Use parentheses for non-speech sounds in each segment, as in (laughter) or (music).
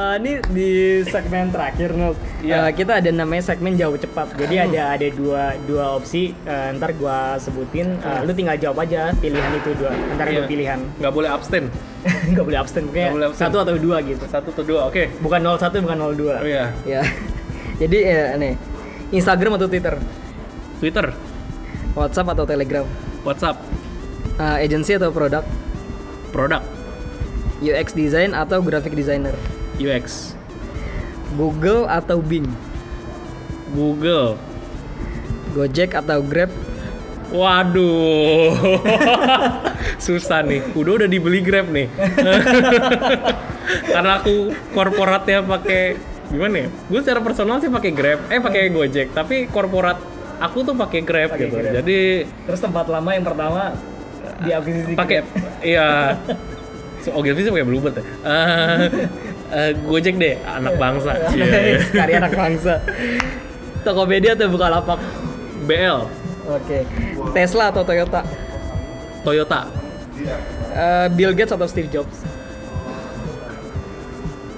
Eh, ini di segmen terakhir Nul. Iya. Eh, kita ada namanya segmen jauh cepat. Jadi ada ada dua dua opsi. Eh, ntar gua sebutin. Eh, lu tinggal jawab aja pilihan itu dua. Ntar Iya. dua pilihan. Nggak boleh abstain. (laughs) Nggak boleh. Pokoknya Nggak boleh absen. satu atau dua gitu. Satu atau dua, oke. Bukan 01 bukan 02. Oh iya. Ya. (laughs) Jadi ya nih. Instagram atau Twitter? Twitter, WhatsApp atau Telegram? WhatsApp, Eh, agency atau produk? produk, UX design atau graphic designer? UX, Google atau Bing? Google. Gojek atau Grab? Waduh, (laughs) susah nih. Udah udah dibeli Grab nih. (laughs) Karena aku korporatnya pakai gimana ya? Gue secara personal sih pakai Grab, eh pakai Gojek. Tapi korporat aku tuh pakai Grab Pakai gitu. Grab. Jadi Terus tempat lama yang pertama diakuisisi pakai iya. So, Ogilvy sih pakai Bluebird ya. Eh, (laughs) eh, Gojek deh, anak bangsa. (laughs) Iya. Karya anak bangsa. Tokopedia atau Bukalapak? BL, Oke. Tesla atau Toyota? Toyota, Eh, Bill Gates atau Steve Jobs?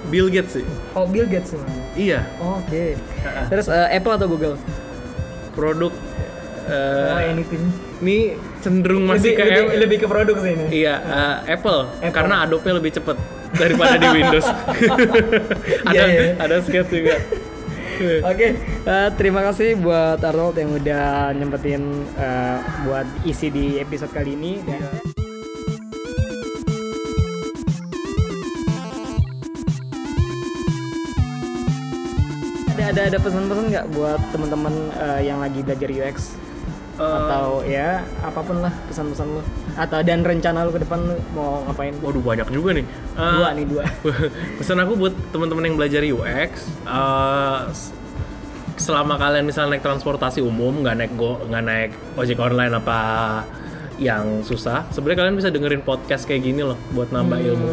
Bill Gates sih. Oh, Bill Gates memang. Iya, Oke. (laughs) Terus eh, Apple atau Google? produk eh, oh, anything. ini cenderung masih lebih, ke lebih, Apple. lebih ke produk sih ini. Iya, eh, Apple, Apple. karena Adobe lebih cepet daripada di Windows. (laughs) ada Iya, iya. ada sketch juga. Oke, eh, terima kasih buat Arnold yang udah nyempetin eh, buat isi di episode kali ini. Dan ada ada ada pesan-pesan nggak buat teman-teman eh, yang lagi belajar UX Eh, atau ya apa pun lah pesan-pesan lo atau dan rencana lo ke depan lo mau ngapain? Waduh banyak juga nih. Eh, Dua nih dua. (laughs) pesan aku buat teman-teman yang belajar UX, eh, s- selama kalian misalnya naik transportasi umum, nggak naik go, nggak naik ojek online apa yang susah, sebenarnya kalian bisa dengerin podcast kayak gini loh buat nambah ilmu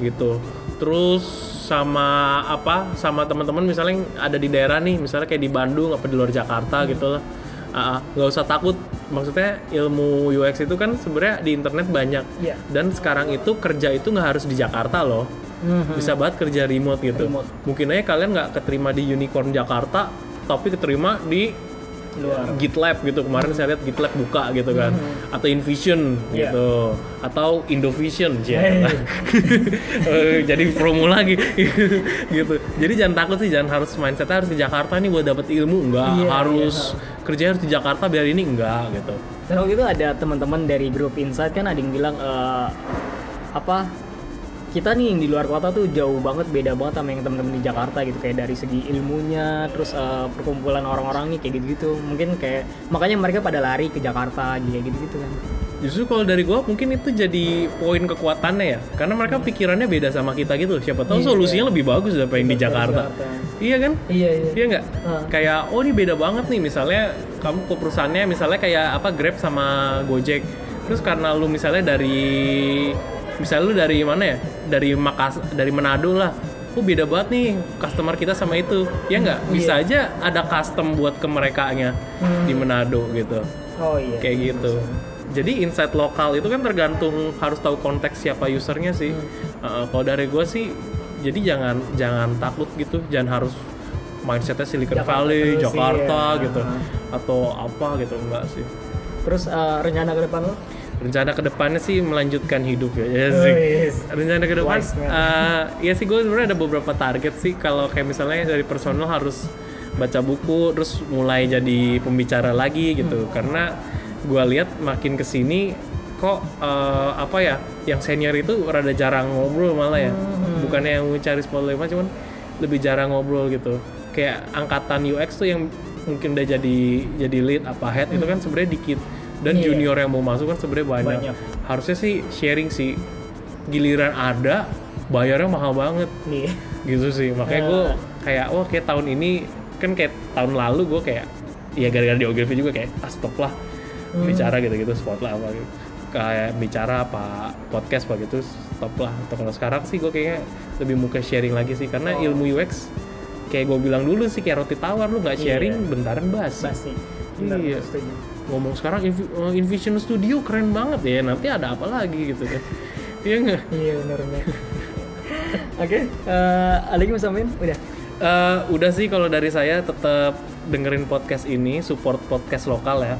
gitu. Terus sama apa sama teman-teman misalnya yang ada di daerah nih misalnya kayak di Bandung apa di luar Jakarta gitu lah Ah, nggak usah takut. Maksudnya ilmu UX itu kan sebenarnya di internet banyak. Iya. dan sekarang itu kerja itu nggak harus di Jakarta loh. Bisa banget kerja remote gitu. Remote. mungkin aja kalian nggak keterima di Unicorn Jakarta tapi keterima di Luar. GitLab gitu kemarin saya lihat GitLab buka gitu kan atau Invision Iya. gitu atau Indovision. Hey. (laughs) Eh, jadi promo lagi (laughs) gitu jadi jangan takut sih jangan harus mindsetnya harus ke Jakarta nih buat dapet ilmu enggak Iya, harus kerja harus di Jakarta biar ini enggak gitu Dan waktu itu ada teman-teman dari grup Insight kan ada yang bilang eh, apa kita nih yang di luar kota tuh jauh banget beda banget sama yang teman-teman di Jakarta gitu kayak dari segi ilmunya terus eh, perkumpulan orang-orang nih kayak gitu-gitu mungkin kayak makanya mereka pada lari ke Jakarta kayak gitu-gitu kan Justru kalau dari gua mungkin itu jadi poin kekuatannya ya. Karena mereka pikirannya beda sama kita gitu. Siapa tahu Iya. solusinya lebih bagus daripada yang di Jakarta. Jakarta. Iya kan? iya iya Iya nggak? Heeh. Kayak oh ini beda banget nih misalnya kamu ke perusahaannya misalnya kayak apa Grab sama Gojek. Terus karena lu misalnya dari misalnya lu dari mana ya? Dari Makas dari Manado lah. Oh beda banget nih customer kita sama itu. Ya nggak? Bisa aja ada custom buat ke merekanya Hmm. di Manado gitu. oh iya Kayak gitu. Jadi insight lokal itu kan tergantung harus tahu konteks siapa usernya sih. Uh, kalau dari gue sih, jadi jangan jangan takut gitu, jangan harus mindsetnya Silicon Jakarta Valley, Jakarta iya. gitu, atau apa gitu enggak sih. terus eh, rencana ke depan lo Rencana ke depannya sih melanjutkan hidup ya, ya Oh, sih. yes. Rencana ke depan, Wise man. uh, ya sih gue sebenarnya ada beberapa target sih. Kalau kayak misalnya dari personal harus baca buku, terus mulai jadi pembicara lagi gitu. Hmm. Karena gue lihat makin ke sini kok uh, apa ya, yang senior itu rada jarang ngobrol malah ya. Hmm. Bukannya yang mencari spotlight cuman lebih jarang ngobrol gitu. Kayak angkatan UX tuh yang mungkin udah jadi jadi lead apa head itu kan sebenarnya dikit dan Iya. junior yang mau masuk kan sebenarnya banyak. Banyak. Harusnya sih sharing sih. Giliran ada, bayarnya mahal banget nih gitu sih. Makanya gue kayak wah kayak tahun ini kan kayak tahun lalu gue kayak ya gara-gara di Ogilvy juga kayak ah stop lah bicara gitu-gitu spot lah apa gitu. Kayak bicara apa podcast apa gitu stop lah. Atau kalau sekarang sih gue kayaknya lebih mau ke sharing lagi sih karena ilmu UX kayak gue bilang dulu sih kayak roti tawar lu nggak sharing bentaran basi. Benar, Iya. setuju. ngomong sekarang Invi- uh, Invision Studio keren banget ya nanti ada apa lagi gitu kan (laughs) iya nggak iya benar benar (laughs) Oke, eh, ada lagi? Udah. Eh, udah sih kalau dari saya tetap dengerin podcast ini, support podcast lokal ya.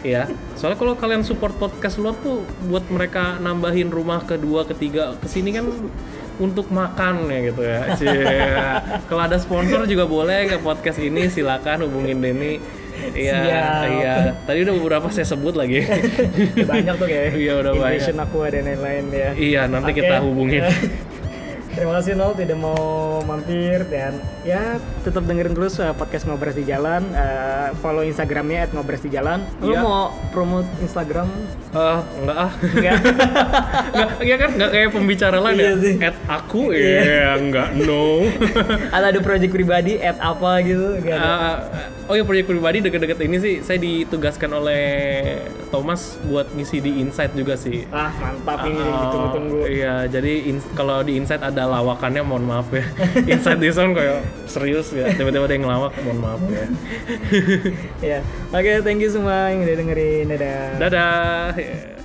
Iya. Soalnya kalau kalian support podcast luar tuh buat mereka nambahin rumah kedua, ketiga ke sini kan untuk makan ya gitu ya. (laughs) Kalau ada sponsor juga boleh ke podcast ini silakan hubungin Denny. Iya, iya. Tadi udah beberapa saya sebut lagi. Banyak tuh kayak. Iya, udah banyak. Aku dan lain-lain ya. iya, nanti Oke. kita hubungin. (laughs) Terima kasih Nol tidak mau mampir dan ya tetap dengerin terus uh, podcast Ngobras di Jalan. Uh, follow Instagramnya @ngobras di Jalan. Lu Iya. mau promote Instagram? Eh, enggak ah. Enggak. (laughs) Enggak, iya kan enggak kayak pembicara lain Iya ya. sih. At aku ya enggak no. (laughs) Atau ada project pribadi at apa gitu? Enggak ada. Oh ya proyek pribadi deket-deket ini sih saya ditugaskan oleh Thomas buat ngisi di Insight juga sih. ah, mantap ini Oh, ditunggu-tunggu. Iya, jadi kalau di Insight ada lawakannya mohon maaf ya. Insight di sound kayak serius ya. Tiba-tiba ada yang ngelawak, mohon maaf ya. (laughs) Ya. Oke, thank you semua yang udah dengerin. Dadah. Dadah. Ya.